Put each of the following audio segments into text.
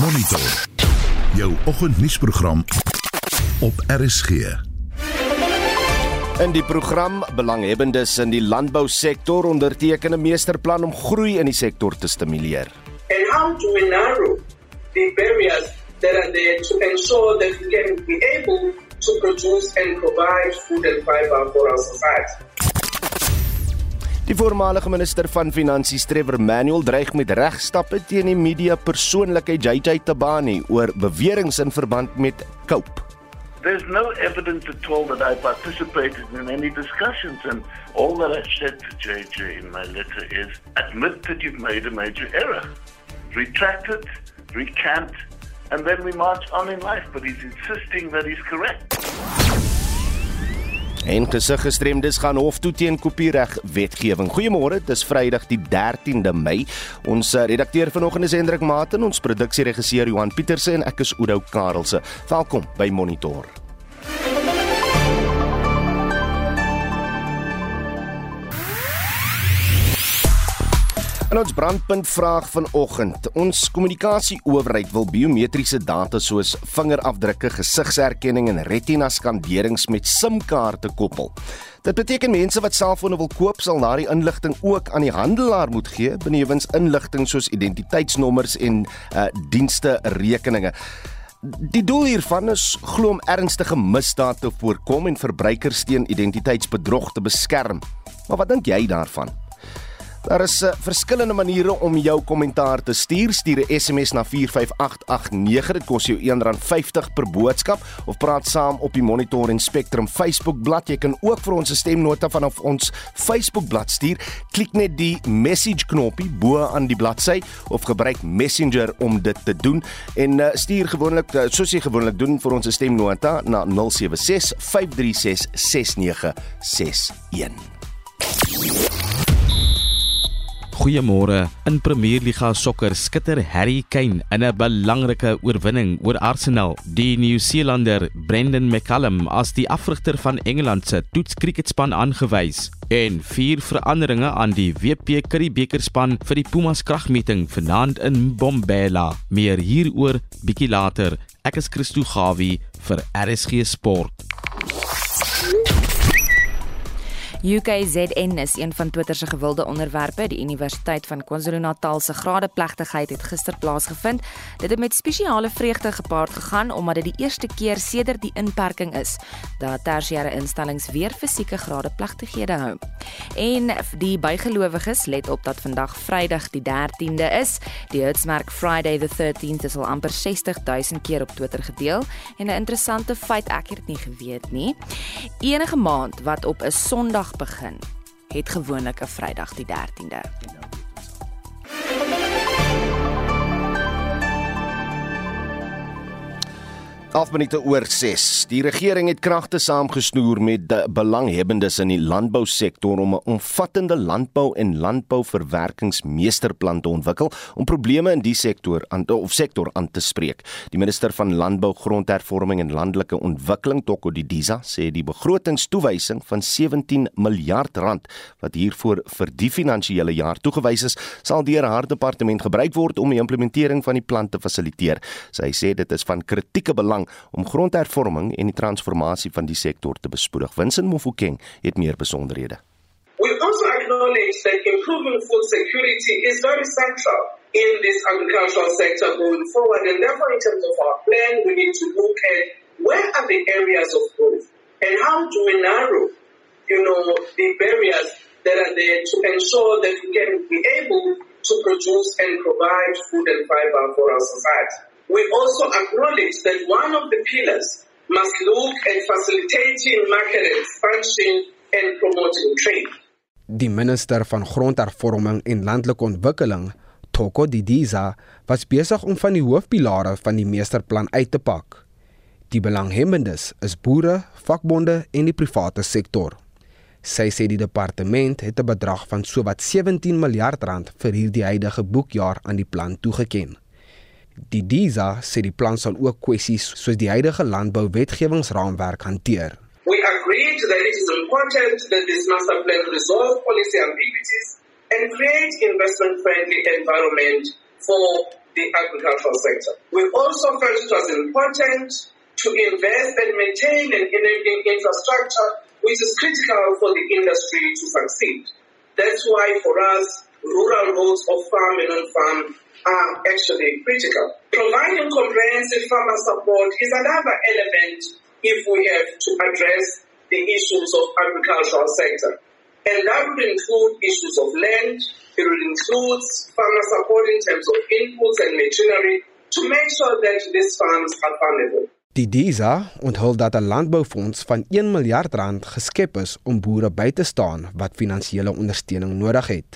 Monitor. Jou oggendnuusprogram op RSG. In die program belanghebbendes in die landbousektor onderteken 'n meesterplan om groei in die sektor te stimuleer. And how do we narrow the barriers that are there to ensure that we can be able to produce and provide food and fiber for our society? Die voormalige minister van Finansies Trevor Manuel dreig met regstappe teen die media persoonlikheid JJ Tabani oor beweringe in verband met Cope. There's no evidence at all that I participated in any discussions, and all that I said to JJ in my letter is admit that you've made a major error, retract it, recant, and then we march on in life. But he's insisting that he's correct. En gesiggestremdes gaan hof toe teen kopiereg wetgewing. Goeiemôre, dis Vrydag die 13de Mei. Ons eh, redakteur vanoggend is Hendrik Maten, ons produksieregisseur Johan Pieterse en ek is Oudo Karelse. Welkom by Monitor. En ons brandpunt vraag vanoggend. Ons kommunikasieowerheid wil biometriese data soos vingerafdrukke, gesigserkenning en retina skanderings met SIM-kaarte koppel. Dit beteken mense wat selfone wil koop sal na die inligting ook aan die handelaar moet gee, benewens inligting soos identiteitsnommers en uh, dienste rekeninge. Die doel hiervan is glo om ernstige misdade te voorkom en verbruikers teen identiteitsbedrog te beskerm. Maar wat dink jy daarvan? Daar is uh, verskillende maniere om jou kommentaar te stuur. Stuur 'n SMS na 45889. Dit kos jou R1.50 per boodskap of praat saam op die Monitor en Spectrum Facebook bladsy. Jy kan ook vir ons 'n stemnota vanaf ons Facebook bladsy stuur. Klik net die message knoppie bo aan die bladsy of gebruik Messenger om dit te doen en uh, stuur gewoonlik uh, soos jy gewoonlik doen vir ons 'n stemnota na 076 536 6961. Goeiemôre. In Premierliga sokker skitter Harry Kane in 'n belangrike oorwinning oor Arsenal. Die Nieu-Seelander Brendan McCallum as die afrigter van Engeland se toetskriketspan aangewys en vier veranderinge aan die WP Curriebeekerspan vir die Pumas kragmeting vanaand in Bombela. Meer hieroor bietjie later. Ek is Christo Gawie vir RSG Sport. UKZN is een van Twitter se gewilde onderwerpe. Die Universiteit van KwaZulu-Natal se gradeplegtigheid het gister plaasgevind. Dit het met spesiale vreugde gepaard gegaan omdat dit die eerste keer sedert die inperking is dat tersiêre instellings weer fisieke gradeplegtighede hou. En die bygelowiges let op dat vandag Vrydag die 13de is. Die hitsmerk Friday the 13th is al amper 60000 keer op Twitter gedeel en 'n interessante feit ek het dit nie geweet nie. Enige maand wat op 'n Sondag begin, het gewoonlik 'n Vrydag die 13de. 11 minute oor 6. Die regering het kragte saamgesnoer met belanghebbendes in die landbousektor om 'n omvattende landbou en landbouverwerkingsmeesterplan te ontwikkel om probleme in die sektor aan of sektor aan te spreek. Die minister van Landbou, Grondhervorming en Landelike Ontwikkeling, Toko Didiza, sê die begrotingstoewysing van 17 miljard rand wat hiervoor vir die finansiële jaar toegewys is, sal deur haar departement gebruik word om die implementering van die plan te fasiliteer. Sy sê dit is van kritieke belang om grondhervorming en die transformasie van die sektor te bespoedig. Winsin Mofokeng het meer besonderhede. We also acknowledge that improving food security is very central in this agricultural sector going forward. And therefore, in terms of our plan, we need to look at where are the areas of growth and how do we narrow, you know, the barriers that are there to ensure that we can be able to produce and provide food and fiber for our society. We also acknowledge that one of the pillars must look at facilitating market expansion and promoting trade. Die minister van grondhervorming en landelike ontwikkeling, Toko Didiza, was besig om van die hoofpilare van die meesterplan uit te pak. Die belanghebbendes is boere, vakbonde en die private sektor. Sy sê die departement het 'n bedrag van sowat 17 miljard rand vir hierdie huidige boekjaar aan die plan toegeken. Die DISA sê die plan sal ook kwessies soos die huidige landbouwetgewingsraamwerk hanteer. We agreed that it is important that this master plan resolve policy ambiguities and create investment-friendly environment for the agricultural sector. We also felt it was important to invest and maintain an enabling infrastructure which is critical for the industry to succeed. That's why for us, rural roads of farm and on-farm are actually critical. Providing comprehensive farmer support is another element if we have to address the issues of agricultural sector. And that would include issues of land, it would include farmer support in terms of inputs and machinery to make sure that these farms are farmable. Die DISA onthul dat 'n landboufonds van 1 miljard rand geskep is om boere by te staan wat finansiële ondersteuning nodig het.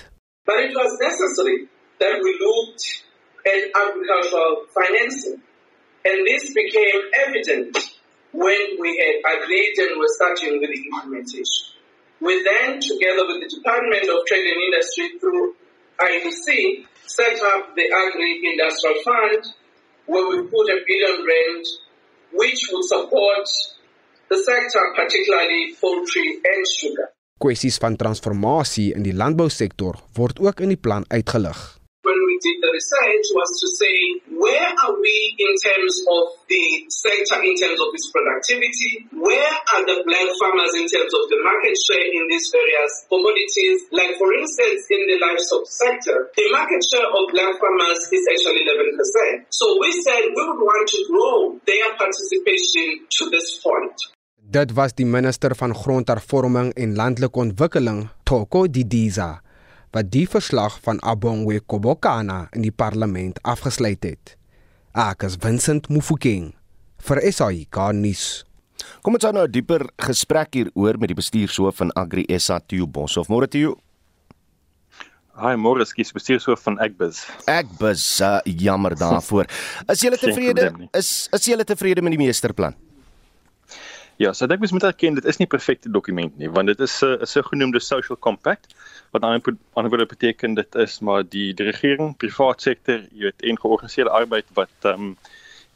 But it was necessary that we looked at agricultural financing. And this became evident when we had agreed and were starting with the implementation. We then, together with the Department of Trade and Industry through IEC, set up the Agri-Industrial Fund where we put a billion rand which would support the sector, particularly poultry and sugar. Kwessies van transformasie in die landbousektor word ook in die plan uitgelig. Did the research was to say where are we in terms of the sector in terms of its productivity? Where are the black farmers in terms of the market share in these various commodities? Like for instance, in the livestock sector, the market share of black farmers is actually 11%. So we said we would want to grow their participation to this point. Dit was die minister van grondhervorming en landelike ontwikkeling, Toko Didiza, wat die verslag van Abongwe Kobokana in die parlement afgesluit het. Ek is Vincent Mufokeng vir SAIK nuus. Kom ons aan nou 'n dieper gesprek hieroor met die bestuurshoof van Agri SA Theo Boshoff. Môre Theo. Hi, môre skies bestuurshoof van Agbus. Agbus, uh, jammer daarvoor. Is jy tevrede? Is is jy tevrede met die meesterplan? Ja, so ek moet erken dit is nie perfekte dokument nie, want dit is 'n uh, 'n sogenaamde social compact wat aan ander woorde beteken dit is maar die die regering, privaat sektor, jy weet en georganiseerde arbeid wat ehm um,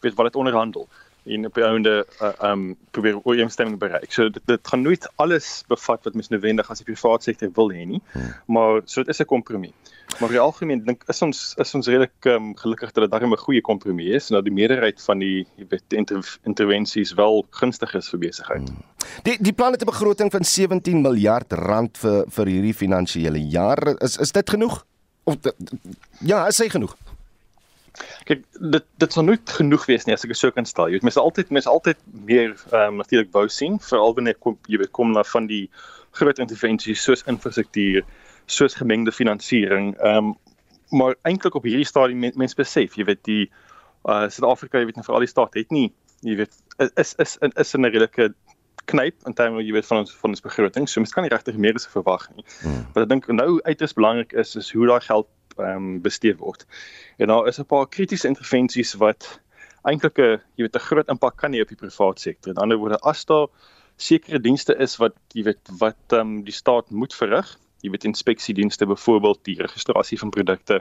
weet wat dit onderhandel en op die einde uh, um probeer ooreenstemming bereik. So dit dit gaan nooit alles bevat wat mens noodwendig as die privaat sektor wil hê nie. Hmm. Maar so dit is 'n kompromie. Maar in die algemeen dink is ons is ons redelik um, gelukkig dat dit darem 'n goeie kompromie is en dat die meerderheid van die jy weet inter, intervensies wel gunstig is vir besigheid. Hmm. Die die plan het 'n begroting van 17 miljard rand vir vir hierdie finansiële jaar. Is is dit genoeg? Of ja, is hy genoeg? Kyk, dit dit sal nooit genoeg wees nie as ek dit so kan stel. Jy weet mense altyd mense altyd meer ehm um, natuurlik wou sien, veral wanneer kom jy weet kom na van die groot intervensies soos infrastruktuur, soos gemengde finansiering. Ehm um, maar eintlik op hierdie stadium men, mense besef, jy weet die uh Suid-Afrika, jy weet nou vir al die staat het nie, jy weet is is is, is in 'n redelike knyp in terme jy weet van ons van ons begroting. So mens kan nie regtig meer as verwag nie. Hmm. Wat ek dink nou uiters belangrik is is hoe daai geld ehm um, bestee word. En daar is 'n paar kritiese intervensies wat eintlik 'n jy weet 'n groot impak kan hê op die private sektor. In ander woorde, as daar sekere dienste is wat jy weet wat ehm um, die staat moet verrig, jy weet inspeksiedienste byvoorbeeld die registrasie van produkte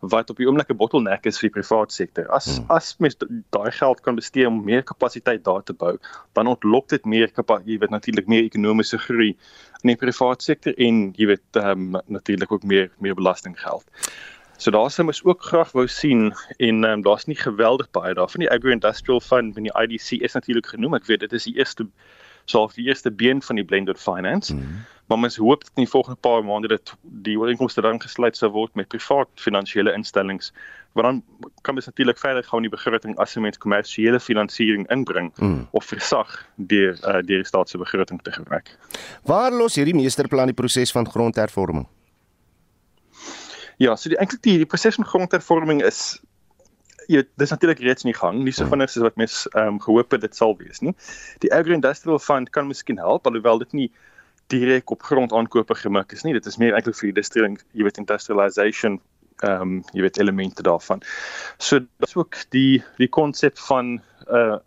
wat op die oomblik 'n bottleneck is vir die private sektor. As hmm. as mens daai geld kan bestee om meer kapasiteit daar te bou, dan ontlok dit meer jy weet natuurlik meer ekonomiese groei in die private sektor en jy weet ehm um, natuurlik ook meer meer belastinggeld. So daar sou mens ook graag wou sien en um, daar's nie geweldig baie daarvan die Agri Industrial Fund van die IDC is natuurlik genoem. Ek weet dit is die eerste sou die eerste been van die blended finance. Mm -hmm. Maar mens hoop dat in die volgende paar maande dit die ooreenkomste dan gesluit sou word met privaat finansiële instellings. Want dan kan mens natuurlik verder gaan in die begroting as mens kommersiële finansiering inbring mm. of versag deur uh, deur die staat se begroting te gebruik. Waar los hierdie meesterplan die proses van grondhervorming? Ja, so die eintlik die, die proses van grondhervorming is jy dis natuurlik reeds in die gang, nie so hmm. vinnig soos wat mens ehm um, gehoop het dit sal wees nie. Die Agri Industrial Fund kan miskien help alhoewel dit nie direk op grondaankope gemik is nie. Dit is meer eintlik vir die industrie, jy weet industrialization ehm um, jy weet elemente daarvan. So dis ook die die konsep van 'n uh,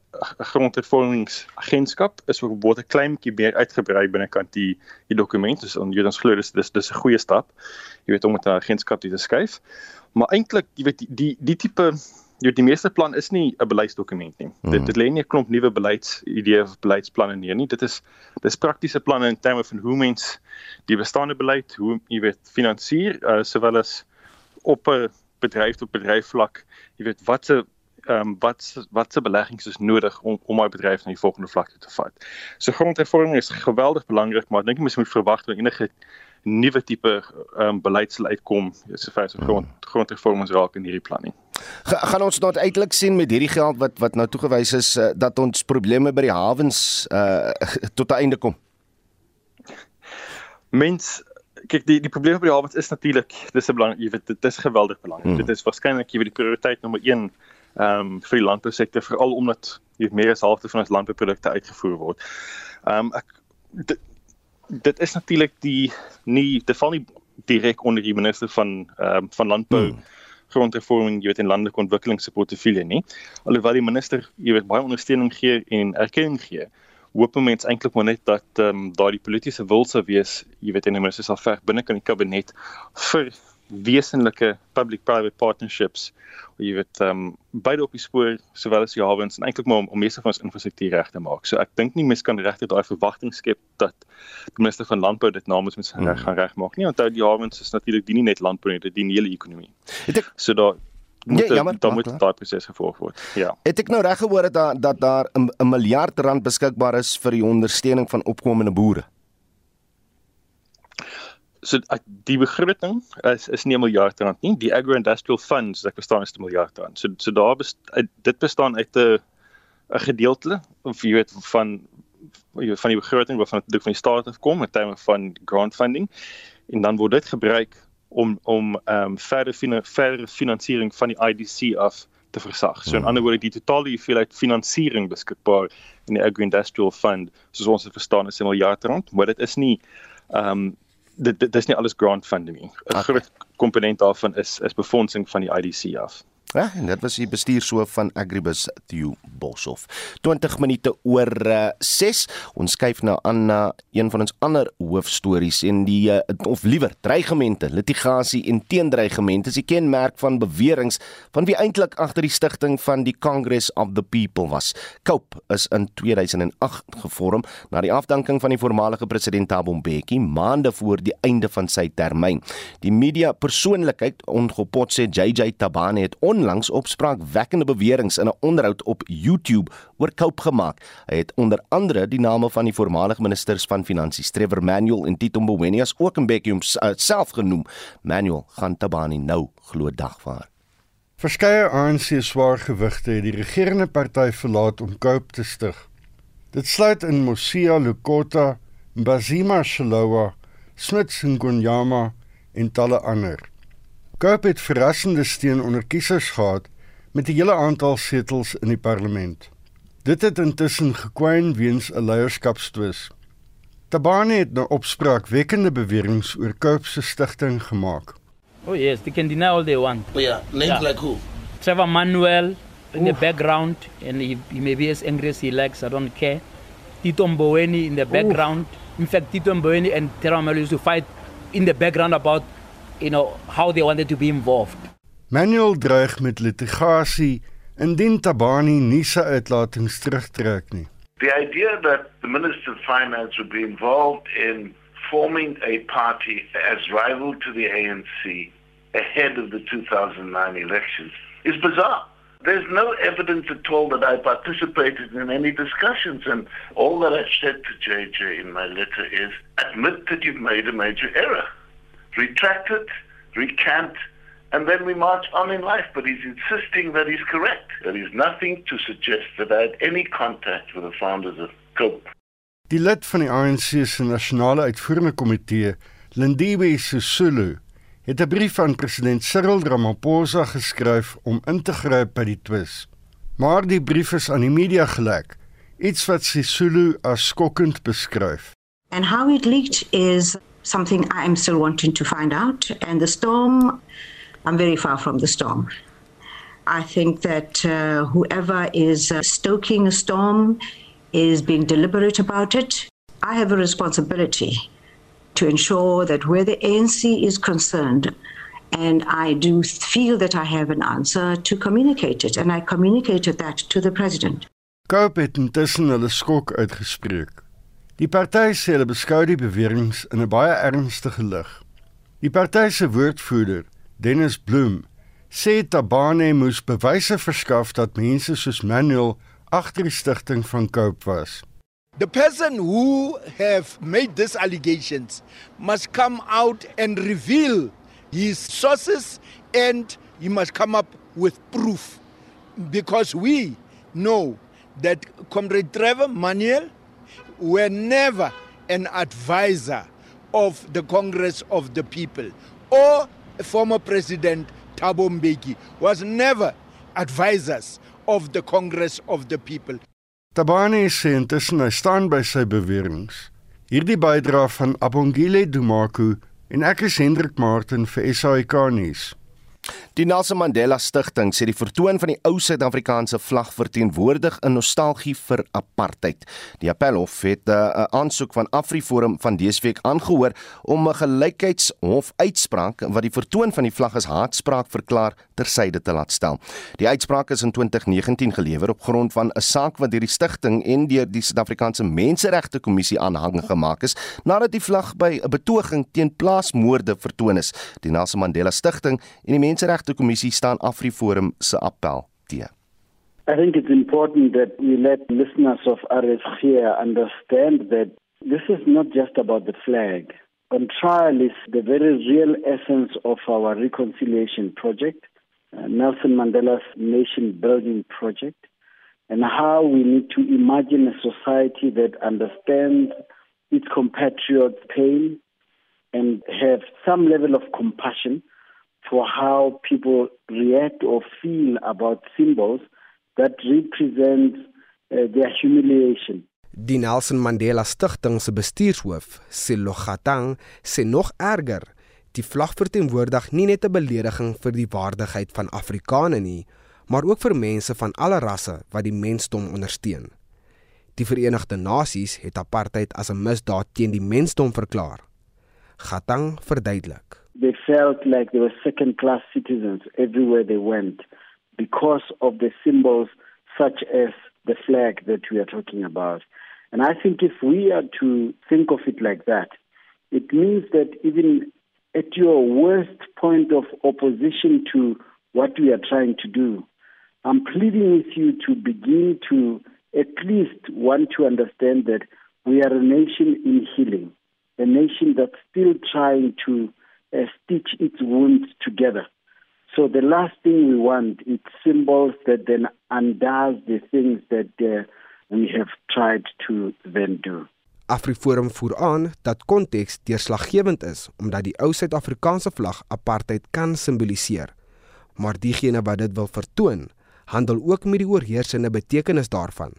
grondhervormingsagentskap is ook baie 'n klein bietjie meer uitgebrei binnekant die die dokument. Dus on, jy ons glo dis dis dis 'n goeie stap. Jy weet om met 'n agentskap te skuif. Maar eintlik, jy weet die die die tipe weet die meeste plan is nie 'n beleidsdokument nie. Mm. Dit hmm. dit lê nie 'n klomp nuwe beleidsideë of beleidsplanne neer nie. Dit is dis praktiese planne in terme van hoe mens die bestaande beleid, hoe jy weet finansier uh, sowel as op 'n bedryf tot bedryf vlak, jy weet wat se ehm um, wat wat se beleggings is nodig om om my bedryf na die volgende vlak te vat. So grondhervorming is geweldig belangrik, maar ek dink mens moet verwag dat enige nuwe tipe ehm um, beleid sal uitkom sover so grond grondhervormings raak in hierdie plan nie. Ga, gaan ons nou uiteindelik sien met hierdie geld wat wat nou toegewys is uh, dat ons probleme by die hawens uh, tot 'n einde kom. Mens kyk die die probleem by die hawens is natuurlik dis 'n belang jy weet dit is geweldig belangrik. Hmm. Dit is waarskynlik jy weet die prioriteit nommer 1 ehm um, vir die landbousektor veral omdat jy meer as halfte van ons landbouprodukte uitgevoer word. Ehm um, ek dit, is natuurlik die nie dit val nie direk onder die minister van ehm um, van landbou hmm. grondhervorming jy weet in landelike ontwikkeling se portefeulje nie. Alhoewel die minister jy weet baie ondersteuning gee en erkenning gee hoop mense eintlik maar net dat ehm um, daardie politieke wil sou wees, jy weet en die minister sal ver binne kan die kabinet vir wesenlike public-private partnerships waar jy weet ehm um, beide op die spoor sowel as die hawens en eintlik maar om, om meeste van ons infrastruktuur reg te maak. So ek dink nie mense kan regtig daai verwagting skep dat die minister van landbou dit namens mens reg gaan regmaak nie. Onthou die hawens is natuurlik nie net landbou nie, dit dien die hele ekonomie. Ek, so daar moet ja, jammer, dan moet daai proses gevolg word. Ja. Het ek nou reg gehoor dat dat daar 'n miljard rand beskikbaar is vir die ondersteuning van opkomende boere? So die begroting is is nie 'n miljard rand nie. Die agro industrial funds, ek verstaan is 'n miljard rand. So so daar best, dit bestaan uit 'n 'n gedeelte of jy weet van van die begroting waarvan dit van die staat af kom in terme van grant funding en dan word dit gebruik om om ehm um, verder fina, verder finansiering van die IDC af te versag. So in hmm. ander woorde die totale hoeveelheid finansiering beskikbaar in die agro industrial fund soos ons dit verstaan is 'n miljard rand, maar dit is nie ehm um, dit dit is nie alles grant funding nie. 'n okay. Groot komponent daarvan is is befondsing van die IDC af. Ja, en dit was die bestuurshoof van Agribus Theo Boshoff. 20 minute oor uh, eh, 6. Ons skuif nou aan na een van ons ander hoofstories en die uh, of liewer dreigemente, litigasie en teendreigemente is die kenmerk van beweringe van wie eintlik agter die stigting van die Congress of the People was. COPE is in 2008 gevorm na die afdanking van die voormalige president Thabo Mbeki maande voor die einde van sy termyn. Die media persoonlikheid ongepotse JJ Tabane het on onlangs opspraakwekkende beweringe in 'n onderhoud op YouTube oor Cope gemaak. Hy het onder andere die name van die voormalige ministers van finansies Trevor Manuel en Tito Mboweni as ook in Bekkie homself uh, genoem. Manuel gaan Tabani nou glo dagvaar. Verskeie ANC swaargewigte het die regerende party verlaat om Cope te stig. Dit sluit in Mosia Lukota, Mbazima Shalowa, Smits Ngonyama en talle ander. Cope het verrassende steun onder kiesers gehad met 'n hele aantal setels in die parlement. Dit het intussen gekwyn weens 'n leierskapstwis. Tabane het nou opspraakwekkende beweringe oor Cope se stigting gemaak. Oh yes, they can deny all they want. Oh yeah, names yeah. like who? Trevor Manuel in Oof. the background and he, he may be as angry as he likes, I don't care. Tito Mboweni in the background. Oof. In fact, Tito Mboweni and Trevor Manuel used to fight in the background about you know how they wanted to be involved. Manuel dreig met litigasie indien Tabani nie sy uitlatings terugtrek nie. The idea that the Minister of Finance would be involved in forming a party as rival to the ANC ahead of the 2009 elections is bizarre. There's no evidence at all that I participated in any discussions, and all that I've said to JJ in my letter is admit that you've made a major error. Retract it, recant, and then we march on in life. But he's insisting that he's correct. There is nothing to suggest that I had any contact with the founders of COPE. Die lid van die ANC se nasionale uitvoerende komitee, Lindiwe Sisulu, het 'n brief aan president Cyril Ramaphosa geskryf om in te gryp by die twis. Maar die brief is aan die media gelek, iets wat Sisulu as skokkend beskryf. And how it leaked is something I'm still wanting to find out. And the storm, I'm very far from the storm. I think that uh, whoever is uh, stoking a storm is being deliberate about it. I have a responsibility to ensure that where the ANC is concerned, and I do feel that I have an answer to communicate it, and I communicated that to the president. Cope het intussen hulle skok uitgespreek. Die party sê hulle beskou die beweringe in 'n baie ernstige lig. Die party se woordvoerder, Dennis Bloem, sê Tabane moes bewyse verskaf dat mense soos Manuel agter die stigting van Cope was. The person who have made these allegations must come out and reveal his sources and he must come up with proof because we know that Comrade Trevor Manuel were never an advisor of the Congress of the People or former President Thabo Mbeki was never advisors of the Congress of the People. Tabane sê intussen hy staan by sy beweringe. Hierdie bydra van Abongile Dumaku en ek is Hendrik Martin vir SAK nuus. Die Nelson Mandela Stichting sê die vertoon van die ou Suid-Afrikaanse vlag verteenwoordig 'n nostalgie vir apartheid. Die Appelhof het eh, 'n uh, aansoek van AfriForum van dese week aangehoor om 'n gelykheidshof uitspraak wat die vertoon van die vlag as haatspraak verklaar tersyde te laat stel. Die uitspraak is in 2019 gelewer op grond van 'n saak wat deur die stigting en deur die Suid-Afrikaanse Menseregte Kommissie aanhang gemaak is nadat die vlag by 'n betoging teen plaasmoorde vertoon is. Die Nelson Mandela Stichting en die Menseregte Kommissie staan AfriForum se appel teen. I think it's important that we let listeners of RSG understand that this is not just about the flag. On trial is the very real essence of our reconciliation project, uh, Nelson Mandela's nation building project, and how we need to imagine a society that understands its compatriots' pain and have some level of compassion for how people react or feel about symbols that represent uh, their humiliation. Die Nelson Mandela Stichting se bestuurshoof, Selo Gatang, sê nog erger, die vlag verteenwoordig nie net 'n belediging vir die waardigheid van Afrikane nie, maar ook vir mense van alle rasse wat die mensdom ondersteun. Die Verenigde Nasies het apartheid as 'n misdaad teen die mensdom verklaar. Gatang verduidelik they felt like they were second class citizens everywhere they went because of the symbols such as the flag that we are talking about. And I think if we are to think of it like that, it means that even at your worst point of opposition to what we are trying to do, I'm pleading with you to begin to at least want to understand that we are a nation in healing, a nation that's still trying to uh, stitch its wounds together. So the last thing we want is symbols that then undoes the things that uh, we have tried to then do. AfriForum voer aan dat konteks deurslaggewend is omdat die ou Suid-Afrikaanse vlag apartheid kan simboliseer. Maar diegene wat dit wil vertoon, handel ook met die oorheersende betekenis daarvan.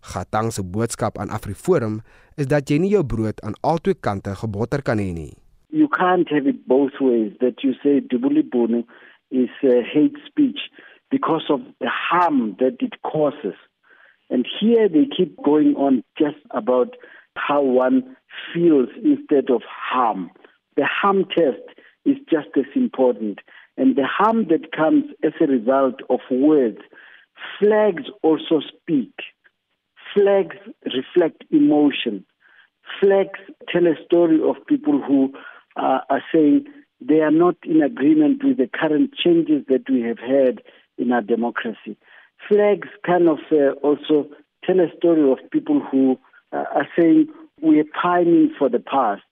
Gatang se boodskap aan AfriForum is dat jy nie jou brood aan albei kante gebotter kan hê nie. You can't have it both ways that you say Dubuli is hate speech because of the harm that it causes. And here they keep going on just about how one feels instead of harm. The harm test is just as important. And the harm that comes as a result of words, flags also speak. Flags reflect emotion. Flags tell a story of people who uh, are saying they are not in agreement with the current changes that we have had in our democracy. Flags kind of uh, also tell a story of people who uh, are saying we are pining for the past.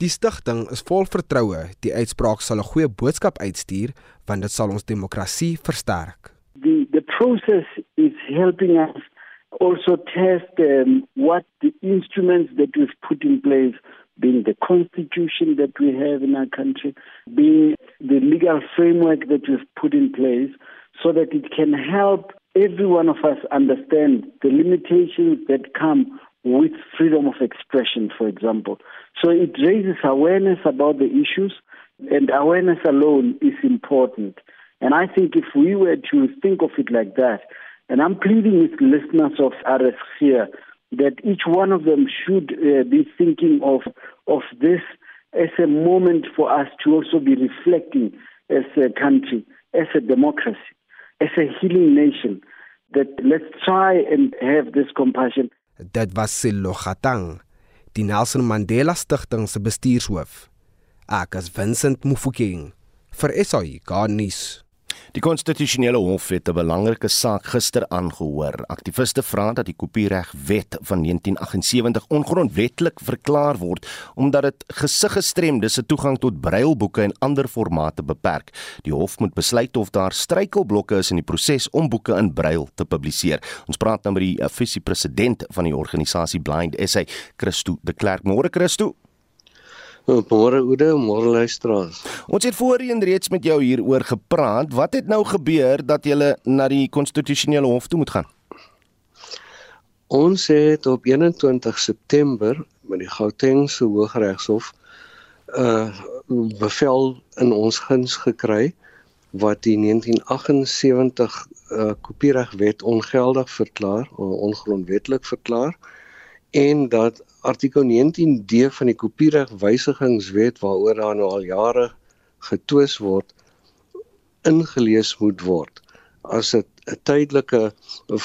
Die stigting is vol vertroue die uitspraak sal 'n goeie boodskap uitstuur want dit sal ons demokrasie versterk. The the process is helping us also test um, what the instruments that we've put in place being the constitution that we have in our country, being the legal framework that we've put in place so that it can help every one of us understand the limitations that come with freedom of expression, for example. So it raises awareness about the issues, and awareness alone is important. And I think if we were to think of it like that, and I'm pleading with listeners of RS here that each one of them should uh, be thinking of of this as a moment for us to also be reflecting as a country, as a democracy, as a healing nation. That let's try and have this compassion. Dit was Silo Gatang, die Nelson Mandela Stichting se bestuurshoof. Ek as Vincent Mufokeng vir SAI Garnis. Die konstitusionele hof het 'n belangrike saak gister aangehoor. Aktiviste vra dat die kopiereg-wet van 1978 ongrondwettig verklaar word omdat dit gesiggestremdes se toegang tot brailboeke en ander formate beperk. Die hof moet besluit of daar struikelblokke is in die proses om boeke in brail te publiseer. Ons praat nou met die visie-president van die organisasie Blind SA, Christo de Klerk. Môre Christo. Môre Oude, môre luisteraars. Ons het voorheen reeds met jou hieroor gepraat. Wat het nou gebeur dat jy na die konstitusionele hof toe moet gaan? Ons het op 21 September met die Gautengse Hooggeregshof 'n uh, bevel in ons guns gekry wat die 1978 uh, kopieregwet ongeldig verklaar, ongrondwettig verklaar en dat artikel 19D van die kopiereg wysigingswet waaroor daar nou al jare getwis word ingelees moet word as 'n tydelike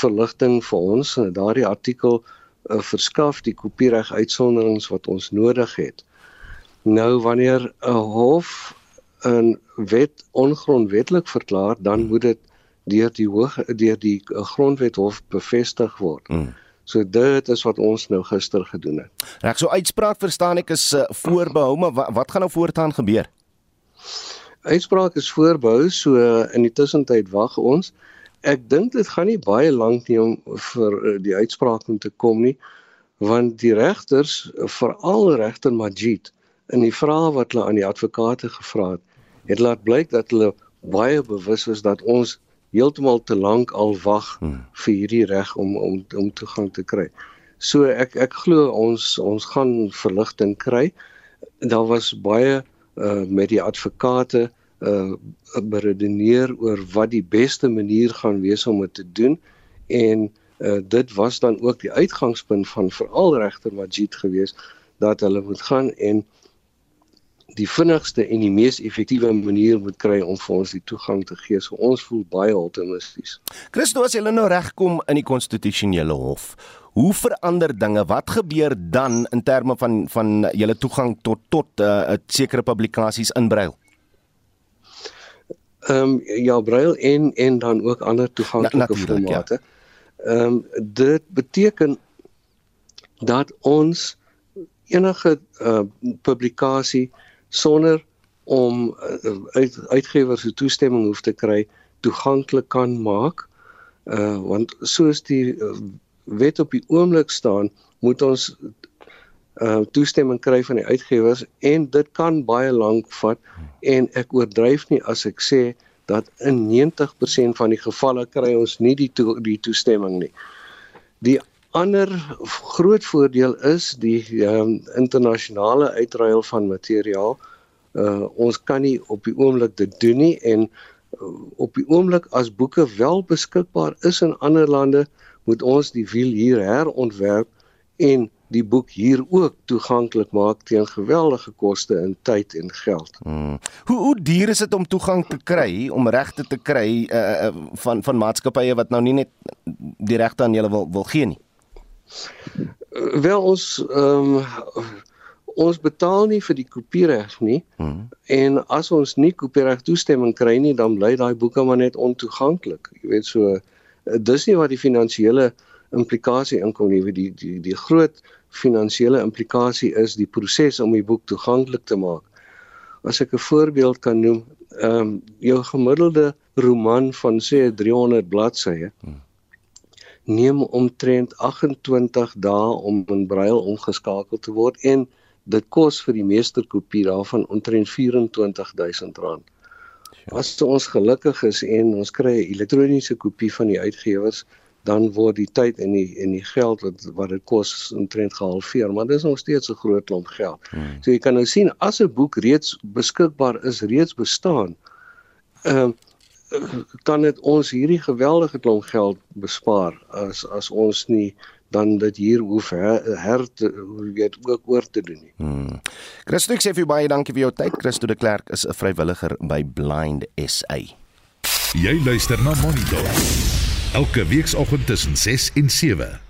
verligting vir ons daardie artikel uh, verskaf die kopiereg uitsonderings wat ons nodig het. Nou wanneer 'n hof 'n wet ongrondwettig verklaar, dan moet dit deur die hoog deur die grondwethof bevestig word. Mm. So dit is wat ons nou gister gedoen het. Reg, so uitspraak verstaan ek is uh, voorbehou, maar wat, wat gaan nou voortaan gebeur? Uitspraak is voorbehou, so uh, in die tussentyd wag ons. Ek dink dit gaan nie baie lank nie om vir uh, die uitspraak om te kom nie, want die regters, veral regter Majid, in die vrae wat hulle aan die advokate gevra het, het laat blyk dat hulle baie bewus is dat ons heeltemal te lank al wag hmm. vir hierdie reg om om om toegang te kry. So ek ek glo ons ons gaan verligting kry. Daar was baie uh met die advokate uh beredeneer oor wat die beste manier gaan wees om dit te doen en uh dit was dan ook die uitgangspunt van veral regter Majid geweest dat hulle moet gaan en die vinnigste en die mees effektiewe manier moet kry om vir ons die toegang te gee. So ons voel baie optimisties. Christo as hulle nou regkom in die konstitusionele hof, hoe verander dinge? Wat gebeur dan in terme van van julle toegang tot tot 'n uh, sekere publikasies in Braille? Ehm um, ja, Braille en en dan ook ander toeganklike ja. formate. Ehm ja. um, dit beteken dat ons enige uh, publikasie sonder om uh, uit, uitgewers se toestemming hoef te kry toeganklik kan maak. Uh want soos die uh, wet op die oomblik staan, moet ons uh toestemming kry van die uitgewers en dit kan baie lank vat en ek oordryf nie as ek sê dat in 90% van die gevalle kry ons nie die to die toestemming nie. Die ander groot voordeel is die um, internasionale uitruil van materiaal. Uh ons kan nie op die oomblik dit doen nie en uh, op die oomblik as boeke wel beskikbaar is in ander lande, moet ons die wiel hier herontwerp en die boek hier ook toeganklik maak teen geweldige koste in tyd en geld. Hmm. Hoe hoe duur is dit om toegang te kry om regte te kry uh, van van maatskappye wat nou nie net die regte aan julle wil wil gee nie? Wel ons ehm um, ons betaal nie vir die kopiereg nie. Hmm. En as ons nie kopiereg toestemming kry nie, dan bly daai boeke maar net ontoeganklik. Jy weet so dis nie wat die finansiële implikasie inkom nie. Die die die groot finansiële implikasie is die proses om die boek toeganklik te maak. As ek 'n voorbeeld kan noem, ehm um, jou gemiddelde roman van sê 300 bladsye. Hmm neem omtrent 28 dae om in brail omgeskakel te word en dit kos vir die meesterkopie daarvan omtrent R24000. As ons gelukkig is en ons kry 'n elektroniese kopie van die uitgewers, dan word die tyd en die en die geld wat wat dit kos omtrent gehalveer, maar dit is nog steeds 'n groot klomp geld. Hmm. So jy kan nou sien as 'n boek reeds beskikbaar is, reeds bestaan, ehm uh, kan dit ons hierdie geweldige klomp geld bespaar as as ons nie dan dit hier hoef her, her te weet ook oor te doen nie. Hmm. Christo ek sê vir baie dankie vir jou tyd. Christo de Klerk is 'n vrywilliger by Blind SA. Jy luister na Monitor. Elke weekoggend tussen 6 en 7.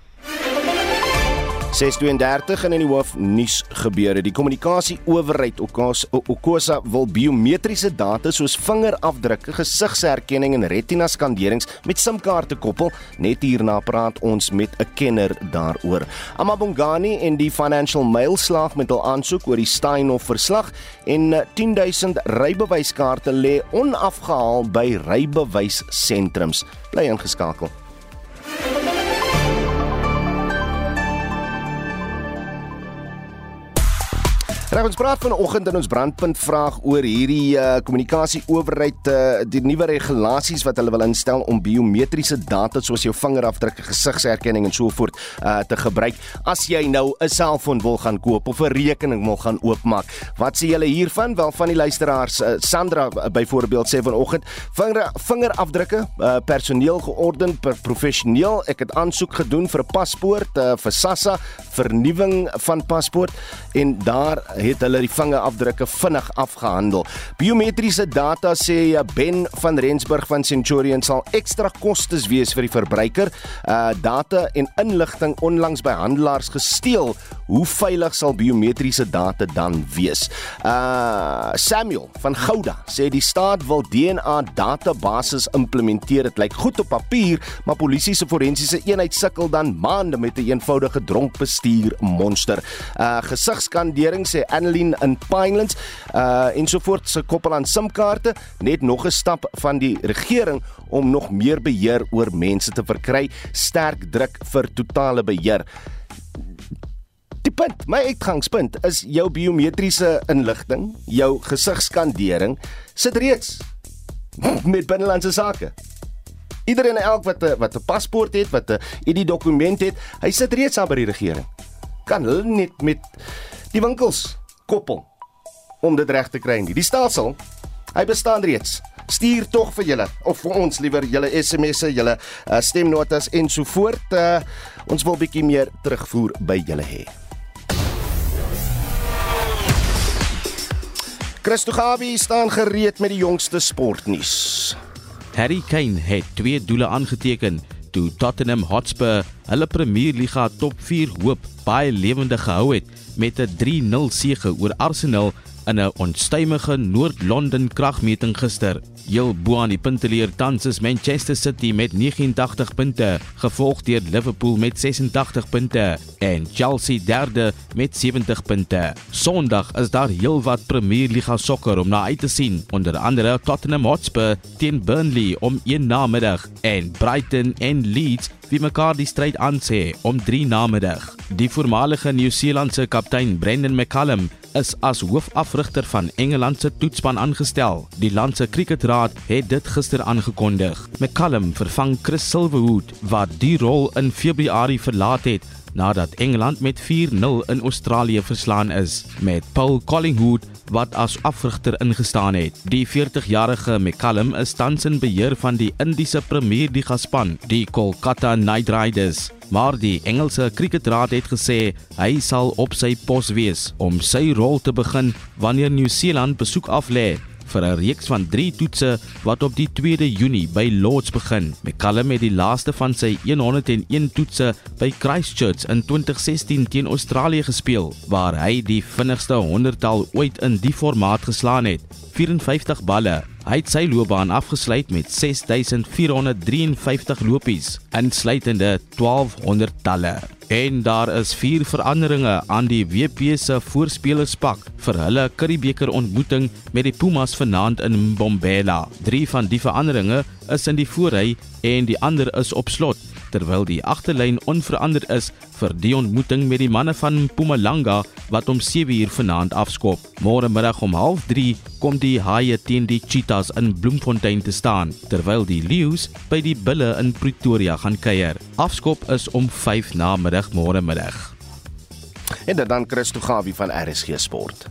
632 en in die hoof nuus gebeure. Die kommunikasie owerheid Okosa wil biometriese data soos vingerafdrukke, gesigsherkenning en retina skanderings met SIM-kaarte koppel. Net hierna praat ons met 'n kenner daaroor. Amabongani en die Financial Mail slaag met hul aansoek oor die Steinhoff verslag en 10000 rybewyskaarte lê onafgehaal by rybewyssentrums. Bly ingeskakel. Reg ons praat vanoggend in ons brandpunt vraag oor hierdie uh, kommunikasie owerheid uh, die nuwe regulasies wat hulle wil instel om biometriese data soos jou vingerafdrukke, gesigsherkenning en so voort uh, te gebruik as jy nou 'n selfoon wil gaan koop of 'n rekening wil gaan oopmaak. Wat sê julle hiervan? Wel van die luisteraars uh, Sandra uh, byvoorbeeld sê vanoggend vinger vingerafdrukke uh, personeel georden per professioneel. Ek het aansoek gedoen vir 'n paspoort uh, vir SASSA vernuwing van paspoort en daar het hulle die vingerafdrukke vinnig afgehandel. Biometriese data sê Ben van Rensburg van Centurion sal ekstra kostes wees vir die verbruiker. Uh data en inligting onlangs by handelaars gesteel. Hoe veilig sal biometriese data dan wees? Uh Samuel van Gouda sê die staat wil DNA databasis implementeer. Dit lyk goed op papier, maar polisie se forensiese eenheid sukkel dan maande met 'n een eenvoudige dronk bestuur monster. Uh gesigskandering sê Annelien in Pinelands uh ensovoorts se koppel aan SIM-kaarte net nog 'n stap van die regering om nog meer beheer oor mense te verkry, sterk druk vir totale beheer. Die punt, my uitgangspunt is jou biometriese inligting, jou gesigskandering sit reeds met binnelandse sake. Iedereen elk wat 'n wat 'n paspoort het, wat 'n ID-dokument het, hy sit reeds aan by die regering. Kan hulle net met die winkels koppel om dit reg te kry nie. Die stelsel, hy bestaan reeds. Stuur tog vir julle of vir ons liewer julle SMS'e, julle uh, stemnotas en so voort. Uh, ons wil bietjie meer terugvoer by julle hê. Christo Gawie staan gereed met die jongste sportnuus. Harry Kane het twee doele aangeteken toe Tottenham Hotspur hulle Premier Liga top 4 hoop baie lewendig gehou het met 'n 3-0 sege oor Arsenal in 'n onstuimige Noord-Londen kragmeting gister. Heel bo aan die punteleer tans is Manchester City met 89 punte, gevolg deur Liverpool met 86 punte en Chelsea derde met 70 punte. Sondag is daar heelwat Premier Liga sokker om na uit te sien, onder andere Tottenham Hotspur teen Burnley om 1 namiddag en Brighton en Leeds wie mekaar die stryd aansê om 3 namiddag. Die voormalige Nieu-Seelandse kaptein Brendan McCallum is as hoofafrigter van Engeland se toetspan aangestel. Die land se kriketraad het dit gister aangekondig. McCallum vervang Chris Silverwood wat die rol in Februarie verlaat het nadat Engeland met 4-0 in Australië verslaan is met Paul Collingwood wat as afrigter ingestaan het. Die 40-jarige McCallum is tans in beheer van die Indiese Premier Liga span, die Kolkata Knight Riders. Maar die Engelse Kriketraad het gesê hy sal op sy pos wees om sy rol te begin wanneer Nieu-Seeland besoek aflê vir 'n reeks van 3 toetse wat op die 2de Junie by Lords begin. McCallum het die laaste van sy 101 toetse by Christchurch in 2016 teen Australië gespeel, waar hy die vinnigste 100-tal ooit in die formaat geslaan het, 54 balle Hy het sy loopbaan afgesluit met 6453 lopies, insluitende 1200 talle. En daar is vier veranderinge aan die WP se voorspelerspak vir hulle Curriebeeker ontmoeting met die Pumas vanaand in Mbombela. Drie van die veranderinge is in die voorry en die ander is op slot terwyl die agterlyn onveranderd is vir die ontmoeting met die manne van Mpumalanga wat om 7uur vanaand afskop. Môre middag om 0:30 kom die Haie teen die Cheetahs in Bloemfontein te staan, terwyl die Lions by die Bulle in Pretoria gaan kuier. Afskop is om 5 na middag môre middag. En dan Christo Gawie van RSG Sport.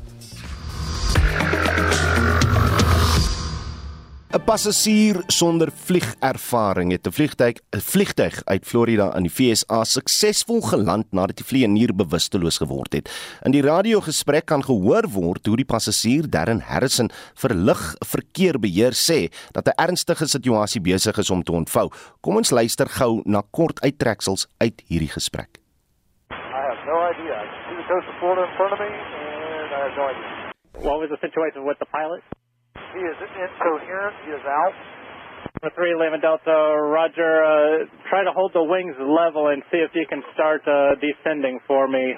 'n Passasier sonder vliegervaring het 'n vliegtyg 'n vliegtyg uit Florida in die VSA suksesvol geland nadat die vlieënier bewusteloos geword het. In die radiogesprek kan gehoor word hoe die passasier Darren Harrison vir lugverkeerbeheer sê dat 'n ernstige situasie besig is om te ontvou. Kom ons luister gou na kort uittreksels uit hierdie gesprek. I have no the coast of Florida in front of me, and I have no idea. What was the situation with the pilot? He is incoherent. He is out. The 311 Delta, Roger. Uh, try to hold the wings level and see if you can start uh, descending for me.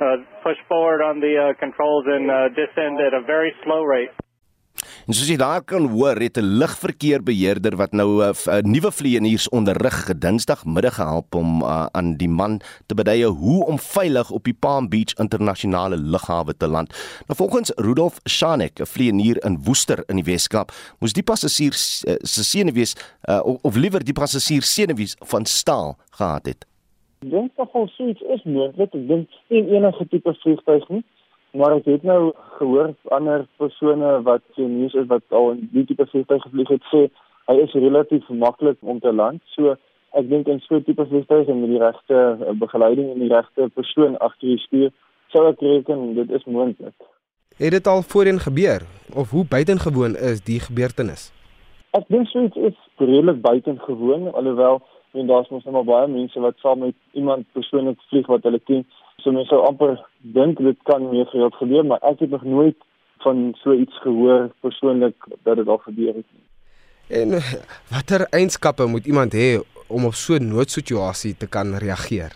Uh, push forward on the uh, controls and uh, descend at a very slow rate. En soos jy daar kan hoor, het 'n lugverkeerbeheerder wat nou 'n uh, nuwe vlieëniers onderrig Dinsdagmiddag gehelp om uh, aan die man te beduie hoe om veilig op die Palm Beach internasionale lughawe te land. Nou volgens Rudolf Shanek, 'n vlieënier in Woester in die Weskaap, moes die passasier uh, se senuwees uh, of, of liewer die passasier senuwees van staal gehad het. Dink nogal suits is moontlik. Ek dink en enige tipe vliegtuig nie. Maar ek het nou gehoor ander persone wat sien nuus is wat al in die tipe vliegtuig gevlieg het sê hy is relatief maklik om te land. So ek dink in so 'n tipe vliegtuig en met die regte eh, begeleiding en die regte persoon agter die stuur sou ek reken dit is moontlik. Het dit al voorheen gebeur of hoe buitengewoon is die gebeurtenis? Ek dink so iets is redelik buitengewoon alhoewel en daar's mos nog baie mense wat saam met iemand persoonlik vlieg wat hulle ken. So mense sou amper dink dit kan meer gereeld gebeur, maar ek het nog nooit van so iets gehoor persoonlik dat dit al gebeur het nie. En watter eienskappe moet iemand hê om op so 'n noodsituasie te kan reageer?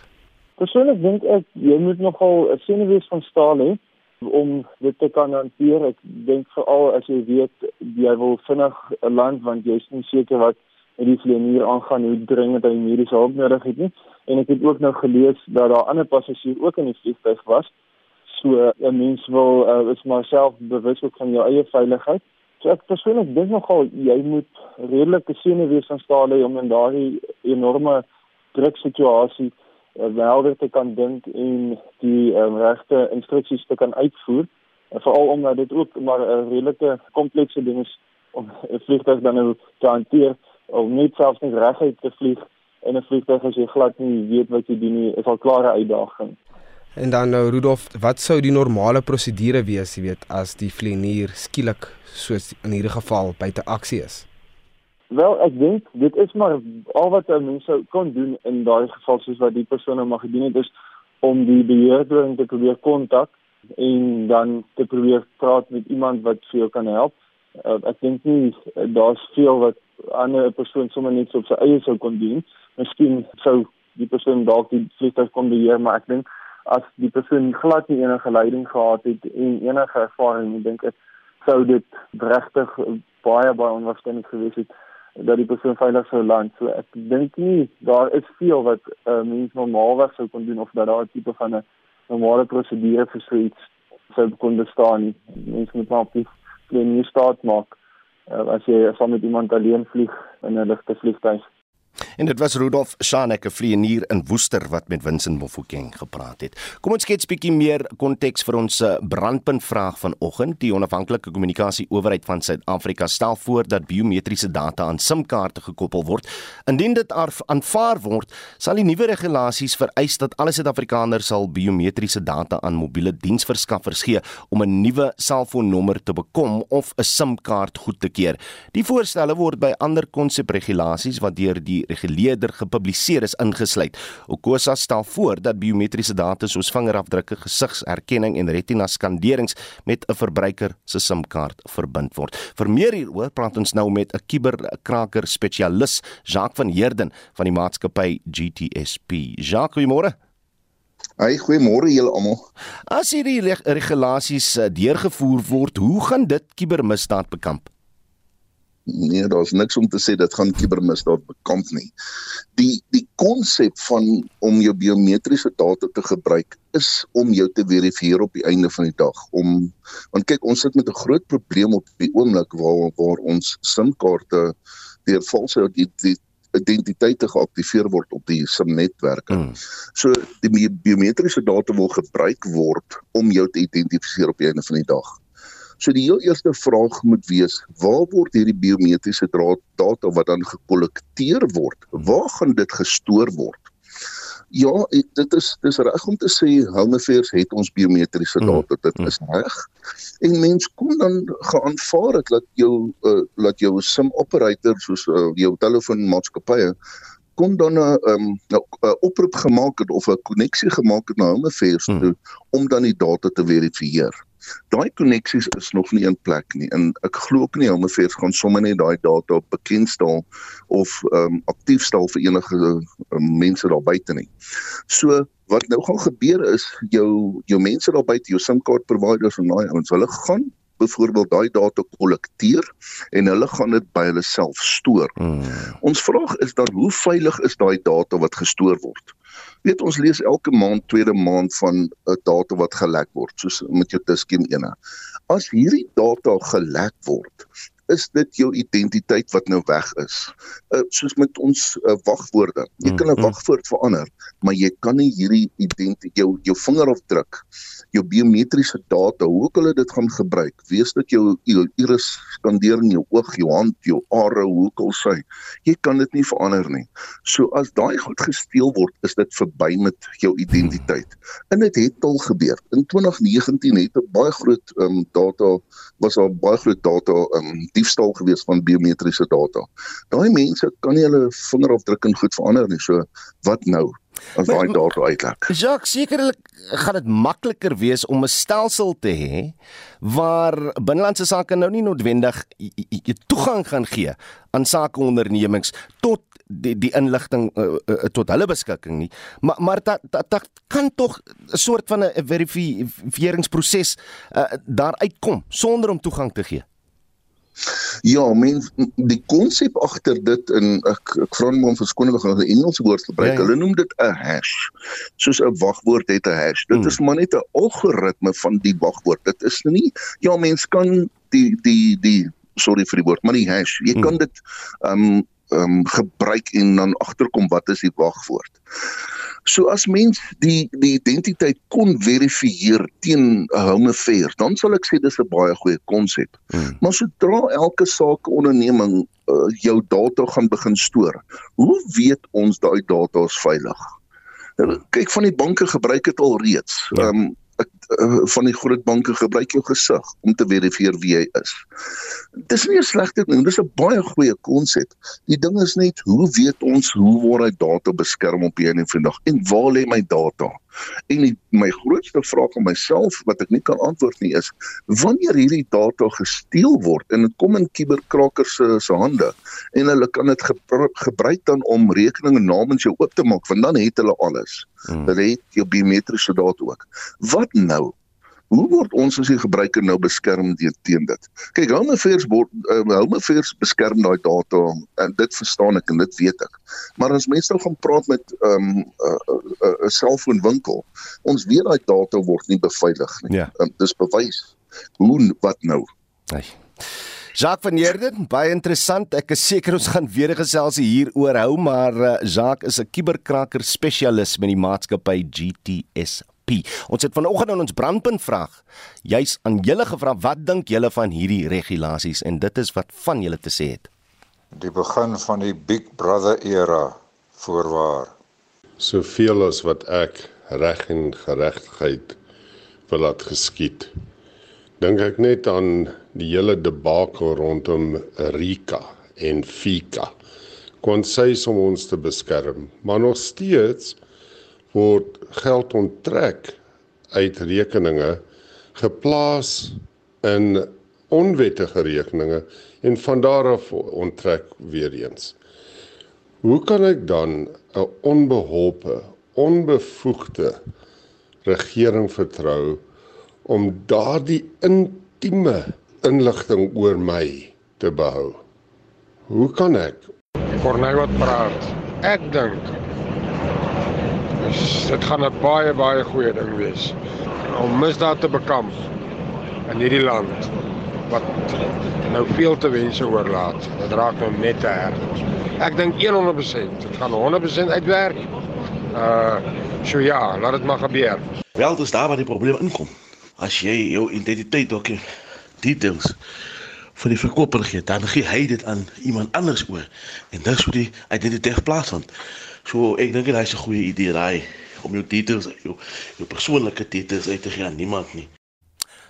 Persoonlik dink ek jy moet nogal 'n senuwees van staal hê om dit te kan hanteer. Ek dink veral as jy weet jy wil vinnig 'n land want jy is nie seker wat met die vlieënier aangaan hoe dringend hy mediese hulp nodig het nie. En ek het ook nou gelees dat daar ander passasiers ook in die vliegtuig was. So 'n mens wil uh, is maar self bewus ook van jou eie veiligheid. So ek persoonlik dink nogal jy moet redelik gesien wees van staal hê om in daardie enorme druk situasie uh, wel te kan dink en die um, regte instruksies te kan uitvoer. Veral omdat dit ook maar 'n redelike komplekse ding is om 'n vliegtuig dan nou te hanteer of net selfs net reguit te vlieg in 'n vliegtuig as jy glad nie weet wat jy doen nie, is al klare uitdaging. En dan nou Rudolf, wat sou die normale prosedure wees, jy weet, as die vlieënier skielik soos in hierdie geval buite aksie is? Wel, ek dink dit is maar al wat 'n mens sou kon doen in daai geval soos wat die persoon nou mag gedoen het is om die beheerder te probeer kontak en dan te probeer praat met iemand wat vir jou kan help. Uh, ek dink nie uh, daar's veel wat ander persoon sommer net op sy eie sou kon doen. Miskien sou die persoon dalk die vliegtuig kon beheer, maar ek dink as die persoon glad nie enige leiding gehad het en enige ervaring, ek dink dit sou dit regtig baie baie onwaarskynlik gewees het dat die persoon veilig sou land. So ek dink nie daar is veel wat 'n uh, mens normaalweg sou kon doen of dat daar 'n tipe van 'n normale prosedure vir so iets sou kon bestaan nie. Mense moet maar op die nie staat maak uh, as jy saam met iemand alleen vlieg in 'n ligte vliegtuig. En dit was Rudolf Shanek, 'n vlieënier in Woester wat met Vincent Mofokeng gepraat het. Kom ons skets bietjie meer konteks vir ons eh, brandpunt vraag vanoggend. Die onafhanklike kommunikasie owerheid van Suid-Afrika stel voor dat biometriese data aan SIM-kaarte gekoppel word. Indien dit aanvaar word, sal die nuwe regulasies vereis dat alle Suid-Afrikaners sal biometriese data aan mobiele diensverskaffers gee om 'n nuwe selfoonnommer te bekom of 'n SIM-kaart goed te keur. Die voorstelle word by ander konsepregulasies wat deur die reguleerder gepubliseer is ingesluit. Okosa stel voor dat biometriese data soos vingerafdrukke, gesigserkenning en retina skanderings met 'n verbruiker se SIM-kaart verbind word. Vir meer hieroor praat ons nou met 'n kuberkraker spesialis, Jacques van Heerden van die maatskappy GTSP. Jacques, goeiemôre. Ai, goeiemôre julle almal. As hierdie regulasies eh, deurgevoer word, hoe gaan dit kubermisdaad bekamp? Nee, daar's niks om te sê dit gaan kibermisdaad bekamp nie. Die die konsep van om jou biometriese data te gebruik is om jou te verifieer op die einde van die dag om want kyk ons sit met 'n groot probleem op die oomblik waar waar ons SIM-kaarte deur valse identiteite geaktiveer word op die SIM-netwerke. Hmm. So die biometriese data wil gebruik word om jou te identifiseer op die einde van die dag. So die heel eerste vraag moet wees, waar word hierdie biometriese data wat dan gekollekteer word? Waar gaan dit gestoor word? Ja, dit is dis reg om te sê Affairs het ons biometriese hmm. data. Dit is reg. En mens kon dan geaanvaar het dat jou uh, dat jou SIM operator soos uh, jou telefoonmaatskappye kon dan 'n um, 'n oproep gemaak het of 'n koneksie gemaak het na Home Affairs toe hmm. om dan die data te verifieer. Daai koneksies is nog nie in plek nie en ek glo ook nie Home Affairs gaan sommer net daai data bekendstel of um, aktief stel vir enige um, mense daar buite nie. So wat nou gaan gebeur is jou jou mense daar buite jou SIM kaart providers en daai ouens hulle gaan byvoorbeeld daai data kollekteer en hulle gaan dit by hulle self stoor. Hmm. Ons vraag is dan hoe veilig is daai data wat gestoor word? Weet ons lees elke maand tweede maand van 'n data wat gelek word soos met jou Tusken ene. As hierdie data gelek word, is dit jou identiteit wat nou weg is. Uh, soos met ons uh, wagwoorde. Jy kan 'n mm, mm. wagwoord verander, maar jy kan nie hierdie identiteit jou jou vingerafdruk jou biometriese data, hoe ook hulle dit gaan gebruik, wees dit jou iris skandering jou oog, jou hand, jou are, hoe ook al sy. Jy kan dit nie verander nie. So as daai goed gesteel word, is dit verby met jou identiteit. En dit het al gebeur. In 2019 het 'n baie groot um, data was daar baie groot data um, diefstal gewees van biometriese data. Daai mense kan nie hulle vingerafdruk en goed verander nie. So wat nou? as daai data uitlek. Jacques, sekerlik gaan dit makliker wees om 'n stelsel te hê waar binnelandse sake nou nie noodwendig jy toegang gaan gee aan sakeondernemings tot die die inligting uh, uh, tot hulle beskikking nie maar maar dat dat, dat kan tog 'n soort van 'n verifiseringsproses uh, daar uitkom sonder om toegang te gee Ja, mens die konsep agter dit in ek ek vra net om verskoning gaan 'n Engelse woord gebruik. Ja, ja. Hulle noem dit 'n hash. Soos 'n wagwoord het 'n hash. Dit hmm. is maar net 'n algoritme van die wagwoord. Dit is nie ja, mens kan die die die sorry vir die woord, maar die hash. Jy hmm. kan dit ehm um, ehm um, gebruik en dan agterkom wat is die wagwoord. So as mens die die identiteit kon verifieer teen 'n home affair, dan sal ek sê dis 'n baie goeie konsep. Hmm. Maar sodra elke saak onderneming uh, jou data gaan begin stoor, hoe weet ons daai data is veilig? Nou, kyk van die banke gebruik dit al reeds. Ja. Ehm ja. um, van die groot banke gebruik jou gesig om te verifieer wie jy is. Dis nie 'n slegte ding, dis 'n baie goeie konsep. Die ding is net hoe weet ons hoe word hy data beskerm op hierdie vandag en waar lê my data? En die, my grootste vraag aan myself wat ek nie kan antwoord nie is wanneer hierdie data gesteel word en dit kom in kuberkrakers se se hande en hulle kan dit gebruik dan om rekeninge namens jou oop te maak want dan het hulle alles. Hmm. Hulle het jou biometriese data ook. Wat nou? Hoe word ons as die gebruiker nou beskerm teen dit? Kyk, Home Affairs word uh, Home Affairs beskerm daai data en dit verstaan ek en dit weet ek. Maar as mense nou gaan praat met 'n um, 'n uh, uh, uh, selfoonwinkel, ons weet daai data word nie beveilig nie. Ja. Um, dis bewys. Hoe wat nou? Nee. Jacques van Heerden, baie interessant. Ek is seker ons gaan weer gesels hier oor hou, maar uh, Jacques is 'n kuberkraker spesialis met die maatskappy GTS P. Ons het vanoggend aan ons brandpunt vraag juis aan julle gevra wat dink julle van hierdie regulasies en dit is wat van julle te sê het. Die begin van die Big Brother era voorwaar. Soveel as wat ek reg en geregtigheid wil laat geskied. Dink ek net aan die hele debakel rondom Rika en Fika. Kon sy om ons te beskerm, maar nog steeds word geld onttrek uit rekeninge geplaas in onwettige rekeninge en van daar af onttrek weer eens. Hoe kan ek dan 'n onbeholpe, onbevoegde regering vertrou om daardie intieme inligting oor my te behou? Hoe kan ek? Cornel wat praat. Ek dink dit gaan 'n baie baie goeie ding wees om misdaad te bekamp in hierdie land wat nou veel te wense oorlaat. Dit raak nou net te erg. Ek dink 100% dit gaan 100% uitwerk. Uh so ja, laat dit maar gebeur. Wel, dis daar waar die probleem inkom. As jy jou identiteit ook details vir die verkoper gee, dan gee hy dit aan iemand anders oor en dis hoe die identiteit plaasvind. So ek dink dit is 'n goeie idee daai om jou details, jou jou persoonlike details uit te gee aan niemand nie.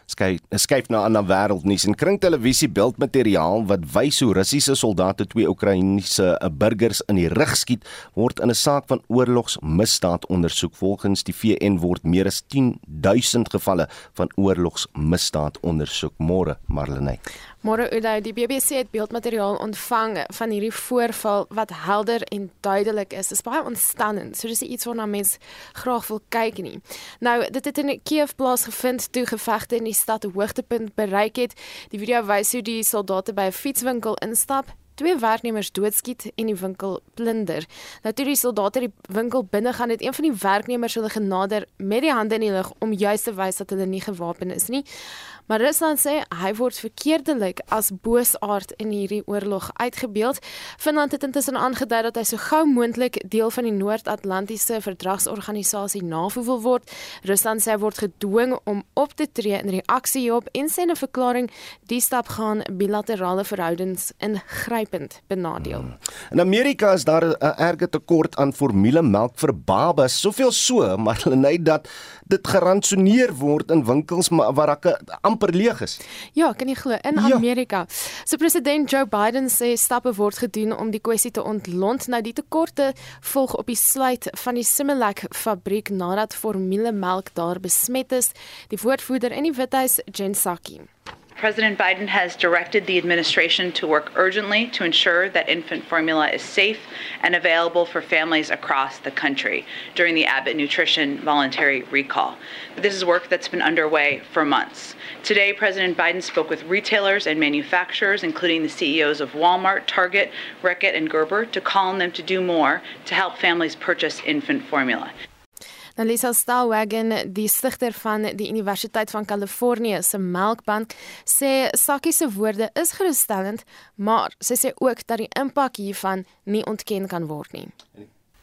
Skuif skuif na 'n ander wêreldnuus en kring televisie beeldmateriaal wat wys hoe Russiese soldate twee Oekraïense eh, burgers in die rug skiet word in 'n saak van oorlogsmisdaad ondersoek. Volgens die VN word meer as 10000 gevalle van oorlogsmisdaad ondersoek. Môre, Marlenae. Môre Uday, die BBC het beeldmateriaal ontvang van hierdie voorval wat helder en duidelik is. Dit is baie ontstellend. So dis iets waarna mens graag wil kyk nie. Nou, dit het in Kiev plaasgevind toe gevegte in die stad 'n hoogtepunt bereik het. Die video wys hoe die soldate by 'n fietswinkel instap twee werknemers doodskiet en die winkel plunder. Nou toe die soldate die winkel binne gaan, het een van die werknemers hulle genader met die hande in die lug om juis te wys dat hulle nie gewapen is nie. Maar Rusland sê hy word verkeerdelik as boosaard in hierdie oorlog uitgebeeld. Finland het intussen aangedui dat hy so gou moontlik deel van die Noord-Atlantiese Verdragsorganisasie NAVO wil word. Rusland sê hy word gedwing om op te tree in reaksie hierop en sê 'n verklaring die stap gaan bilaterale verhoudings ingrypend benadeel. Hmm. In Amerika is daar 'n erge tekort aan formulemelk vir babas, soveel so, maar hulle net dat dit gerantsoneer word in winkels maar waar rakke amper leeg is. Ja, kan jy glo in ja. Amerika. So president Joe Biden sê stappe word gedoen om die kwessie te ontlont. Nou die tekorte volg op die sluit van die Similac fabriek nadat formulemelk daar besmet is. Die woordvoerder in die Withuis, Jen Psaki. President Biden has directed the administration to work urgently to ensure that infant formula is safe and available for families across the country during the Abbott Nutrition voluntary recall. But this is work that's been underway for months. Today, President Biden spoke with retailers and manufacturers, including the CEOs of Walmart, Target, Reckitt, and Gerber, to call on them to do more to help families purchase infant formula. Nou Lisa Stallwagen, die stigter van die Universiteit van Kalifornië se Melkbank, sê Sakkie se woorde is gerusstellend, maar sy sê ook dat die impak hiervan nie ontken kan word nie.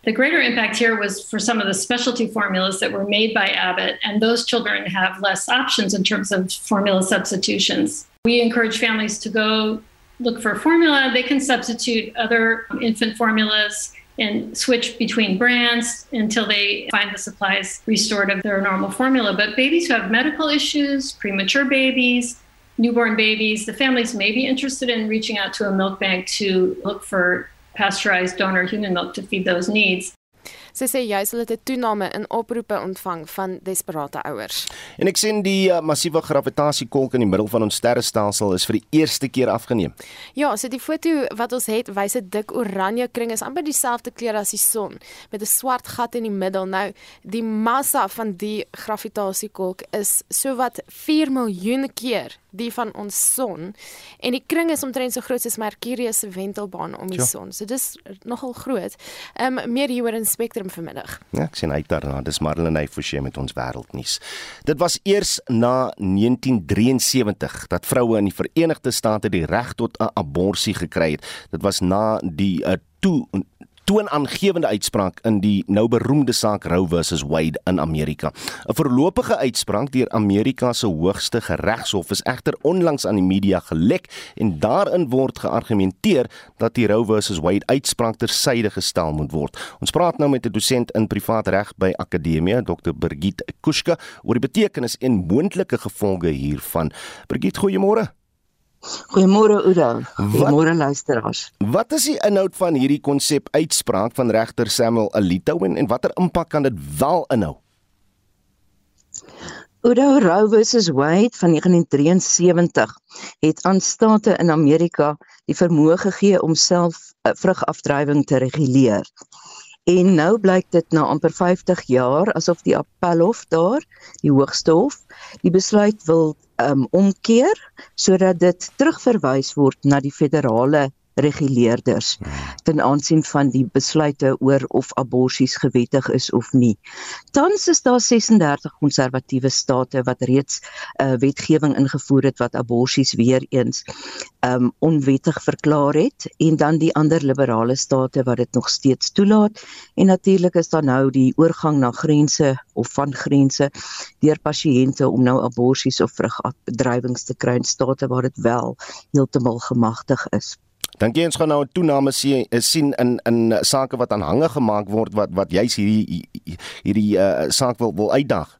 The greater impact here was for some of the specialty formulas that were made by Abbott, and those children have less options in terms of formula substitutions. We encourage families to go look for a formula. They can substitute other infant formulas and switch between brands until they find the supplies restored of their normal formula. But babies who have medical issues, premature babies, newborn babies, the families may be interested in reaching out to a milk bank to look for pasteurized donor human milk to feed those needs. Sy sê jy sal dit 'n toename in oproepe ontvang van desperate ouers. En ek sien die uh, massiewe gravitasie-kolk in die middel van ons sterrestelsel is vir die eerste keer afgeneem. Ja, so die foto wat ons het, wys 'n dik oranje kring is amper dieselfde kleur as die son met 'n swart gat in die middel. Nou, die massa van die gravitasie-kolk is sowat 4 miljoen keer die van ons son en die kring is omtrent so groot soos Mercurius se wentelbaan om die ja. son. So dis nogal groot. Ehm um, meer hieroor in Spectrum vanmiddag. Ja, ek sien uit daarna. Dis Marlene Forsie met ons wêreldnuus. Dit was eers na 1973 dat vroue in die Verenigde State die reg tot 'n abortus gekry het. Dit was na die uh, toe toonaangewende uitspraak in die nou beroemde saak Roe versus Wade in Amerika. 'n Voorlopige uitspraak deur Amerika se hoogste regshof is egter onlangs aan die media gelek en daarin word geargumenteer dat die Roe versus Wade uitspraak tersyde gestel moet word. Ons praat nou met 'n dosent in privaat reg by Akademia, Dr. Birgit Kuska, oor die betekenis en moontlike gevolge hiervan. Birgit, goeiemôre. Goeiemôre Oudo. Goeiemôre luisteraars. Wat is die inhoud van hierdie konsep uitspraak van regter Samuel Alito en, en watter impak kan dit wel inhou? Oudo Roe versus Wade van 1973 het aan state in Amerika die vermoë gegee om self uh, vrugafdrywing te reguleer. En nou blyk dit na amper 50 jaar asof die appelhof daar, die hoogste hof, die besluit wil um, omkeer sodat dit terugverwys word na die federale reguleerders ten aansien van die besluite oor of aborsies gewettig is of nie. Tans is daar 36 konservatiewe state wat reeds 'n uh, wetgewing ingevoer het wat aborsies weer eens um onwettig verklaar het en dan die ander liberale state wat dit nog steeds toelaat en natuurlik is daar nou die oorgang na grense of van grense deur pasiënte om nou aborsies of vrugbedrywings te kry in state waar dit wel heeltemal gemagtig is. Dink jy ons gaan nou 'n toename sien in in sake wat aanhange gemaak word wat wat juis hierdie hierdie uh, saak wil wil uitdag?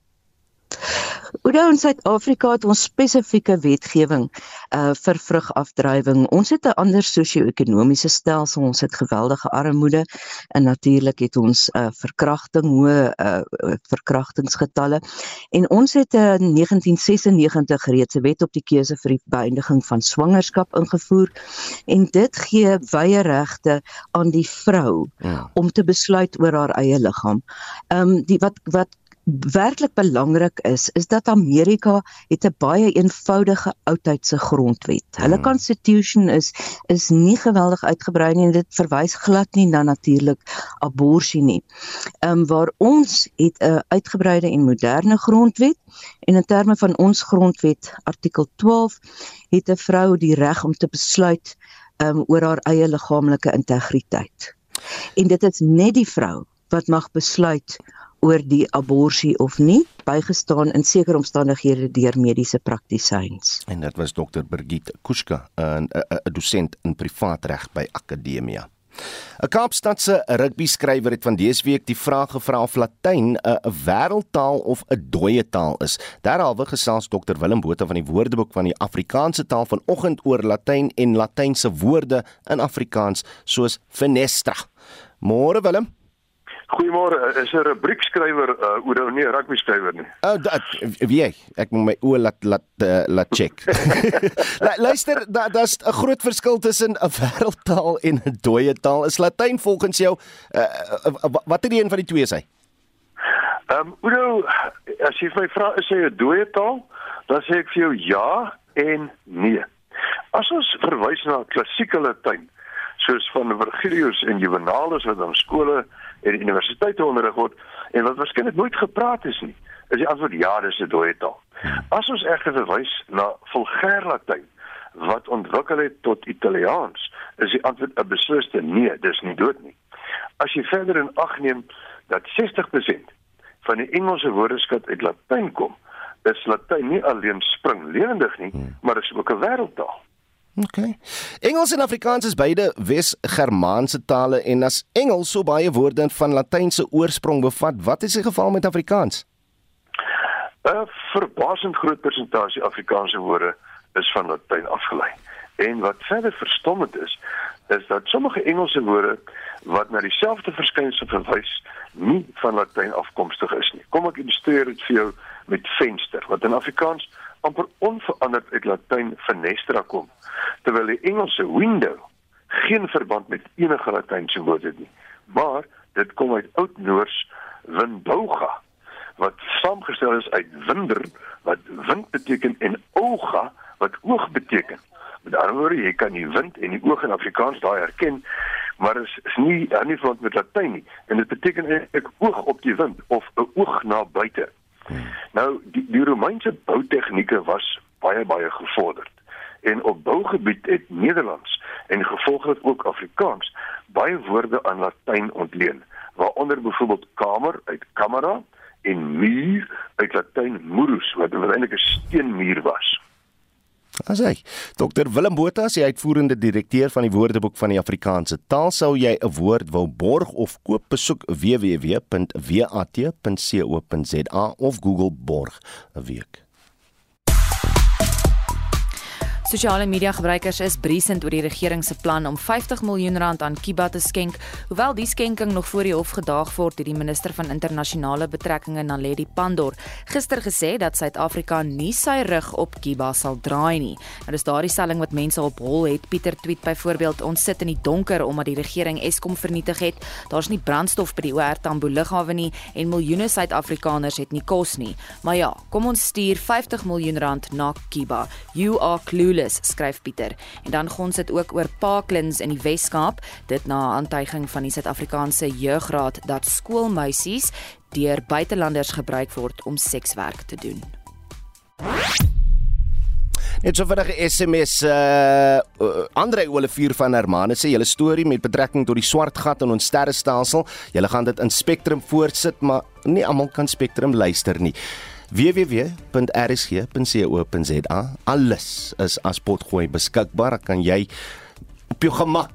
Oor in Suid-Afrika het ons spesifieke wetgewing uh vir vrugafdrywing. Ons het 'n ander sosio-ekonomiese stelsel. Ons het geweldige armoede en natuurlik het ons uh verkrachting, hoë uh verkrachtingsgetalle. En ons het uh, in 1996 reeds 'n wet op die keuse vir die beëindiging van swangerskap ingevoer en dit gee wye regte aan die vrou ja. om te besluit oor haar eie liggaam. Ehm um, die wat wat werklik belangrik is, is dat Amerika het 'n baie eenvoudige oudheidse grondwet. Hulle hmm. constitution is is nie geweldig uitgebrei nie en dit verwys glad nie na natuurlik abortus nie. Ehm um, waar ons het 'n uitgebreide en moderne grondwet en in terme van ons grondwet artikel 12 het 'n vrou die reg om te besluit ehm um, oor haar eie liggaamlike integriteit. En dit is net die vrou wat mag besluit oor die abortus of nie bygestaan in sekere omstandighede deur mediese praktisyns. En dit was dokter Birgit Kuska, 'n dosent in privaatreg by Akademia. 'n Kaapstadse rugby skrywer het van dese week die vraag gevra of Latyn 'n wêreldtaal of 'n dooie taal is. Derhalwe gesels dokter Willem Botha van die Woordeboek van die Afrikaanse taal vanoggend oor Latyn en Latynse woorde in Afrikaans soos fenestra. Môre Willem Goeiemôre, is 'n rubriekskrywer uh, oor nie 'n rugby skrywer nie. O, oh, dat wie ek, ek moet my oë laat laat uh, laat check. Luister, daar daar's 'n groot verskil tussen 'n wêreldtaal en 'n dooie taal. Is Latyn volgens jou uh, uh, wat is die een van die twee sê? Ehm, um, Udo, as jy my vra is hy 'n dooie taal, dan sê ek vir jou ja en nee. As ons verwys na klassieke Latyn, soos van Virgilius en Juvenalis wat op skole en universiteite onderrig word en wat waarskynlik nooit gepraat is nie. Is die antwoord ja, dis 'n dooie taal. As ons egter verwys na vulgêr Latyn wat ontwikkel het tot Italiaans, is die antwoord 'n besliste nee, dis nie dood nie. As jy verder in ag neem dat 60% van die Engelse woordeskat uit Latyn kom, is Latyn nie alleen springlewendig nie, maar is ook 'n wêreldtaal. OK. Engels en Afrikaans is beide Wes-Germaanse tale en as Engels so baie woorde van Latynse oorsprong bevat, wat is die geval met Afrikaans? 'n Verbasend groot persentasie Afrikaanse woorde is van Latyn afgelei. En wat verder verstommend is, is dat sommige Engelse woorde wat na dieselfde verskynsel verwys, nie van Latyn afkomstig is nie. Kom ek illustreer dit vir jou met venster, wat in Afrikaans amper onveranderd uit Latyn fenestra kom, terwyl die Engelse window geen verband met enige Latynse woord het nie. Maar dit kom uit Oud-Noors windauga wat saamgestel is uit winder wat wind beteken en oga wat oog beteken. Met ander woorde, jy kan die wind en die oog in Afrikaans daai herken, maar is, is nie nie verband met Latyn nie en dit beteken eintlik oog op die wind of 'n oog na buite. Nou die, die Romeinse boutegnieke was baie baie gevorderd. En op bougebied het Nederlands en gevolglik ook Afrikaans baie woorde aan Latyn ontleen, waaronder byvoorbeeld kamer uit camera en muur uit Latyn murus wat eintlik 'n steenmuur was. As hy Dr Willem Botha is die uitvoerende direkteur van die Woordeboek van die Afrikaanse taal. Sou jy 'n woord wil borg of koop, besoek www.wat.co.za of Google borg 'n week. Sosiale media gebruikers is briesend oor die regering se plan om 50 miljoen rand aan Kiba te skenk, hoewel die skenking nog voor die hof gedaag word deur die minister van internasionale betrekkinge Naledi Pandor gister gesê dat Suid-Afrika nie sy rug op Kiba sal draai nie. Nou dis daardie stelling wat mense op hol het. Pieter tweet byvoorbeeld ons sit in die donker omdat die regering Eskom vernietig het. Daar's nie brandstof by die OR Tambo lughawe nie en miljoene Suid-Afrikaners het nie kos nie. Maar ja, kom ons stuur 50 miljoen rand na Kiba. You are clueless Paulus skryf Pieter. En dan gons dit ook oor Parklands in die Wes-Kaap, dit na 'n aantuiging van die Suid-Afrikaanse Jeugraad dat skoolmeisies deur buitelanders gebruik word om sekswerk te doen. Net so vinnige SMS uh, uh Andre Olivier van Hermanus sê julle storie met betrekking tot die swart gat in ons sterrestelsel. Julle gaan dit in Spectrum voortsit, maar nie almal kan Spectrum luister nie www.rsg.co.za alles is as potgooi beskikbaar kan jy op jou gemak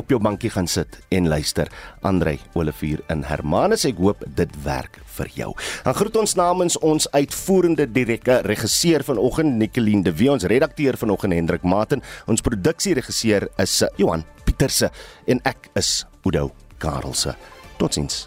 op jou bankie gaan sit en luister. Andrei Olivier in Hermanus, ek hoop dit werk vir jou. Dan groet ons namens ons uitvoerende direkteur regisseur vanoggend Nicoline de Wie, ons redakteur vanoggend Hendrik Maten, ons produksieregisseur is Johan Pieterse en ek is Udo Karelse. Totsiens.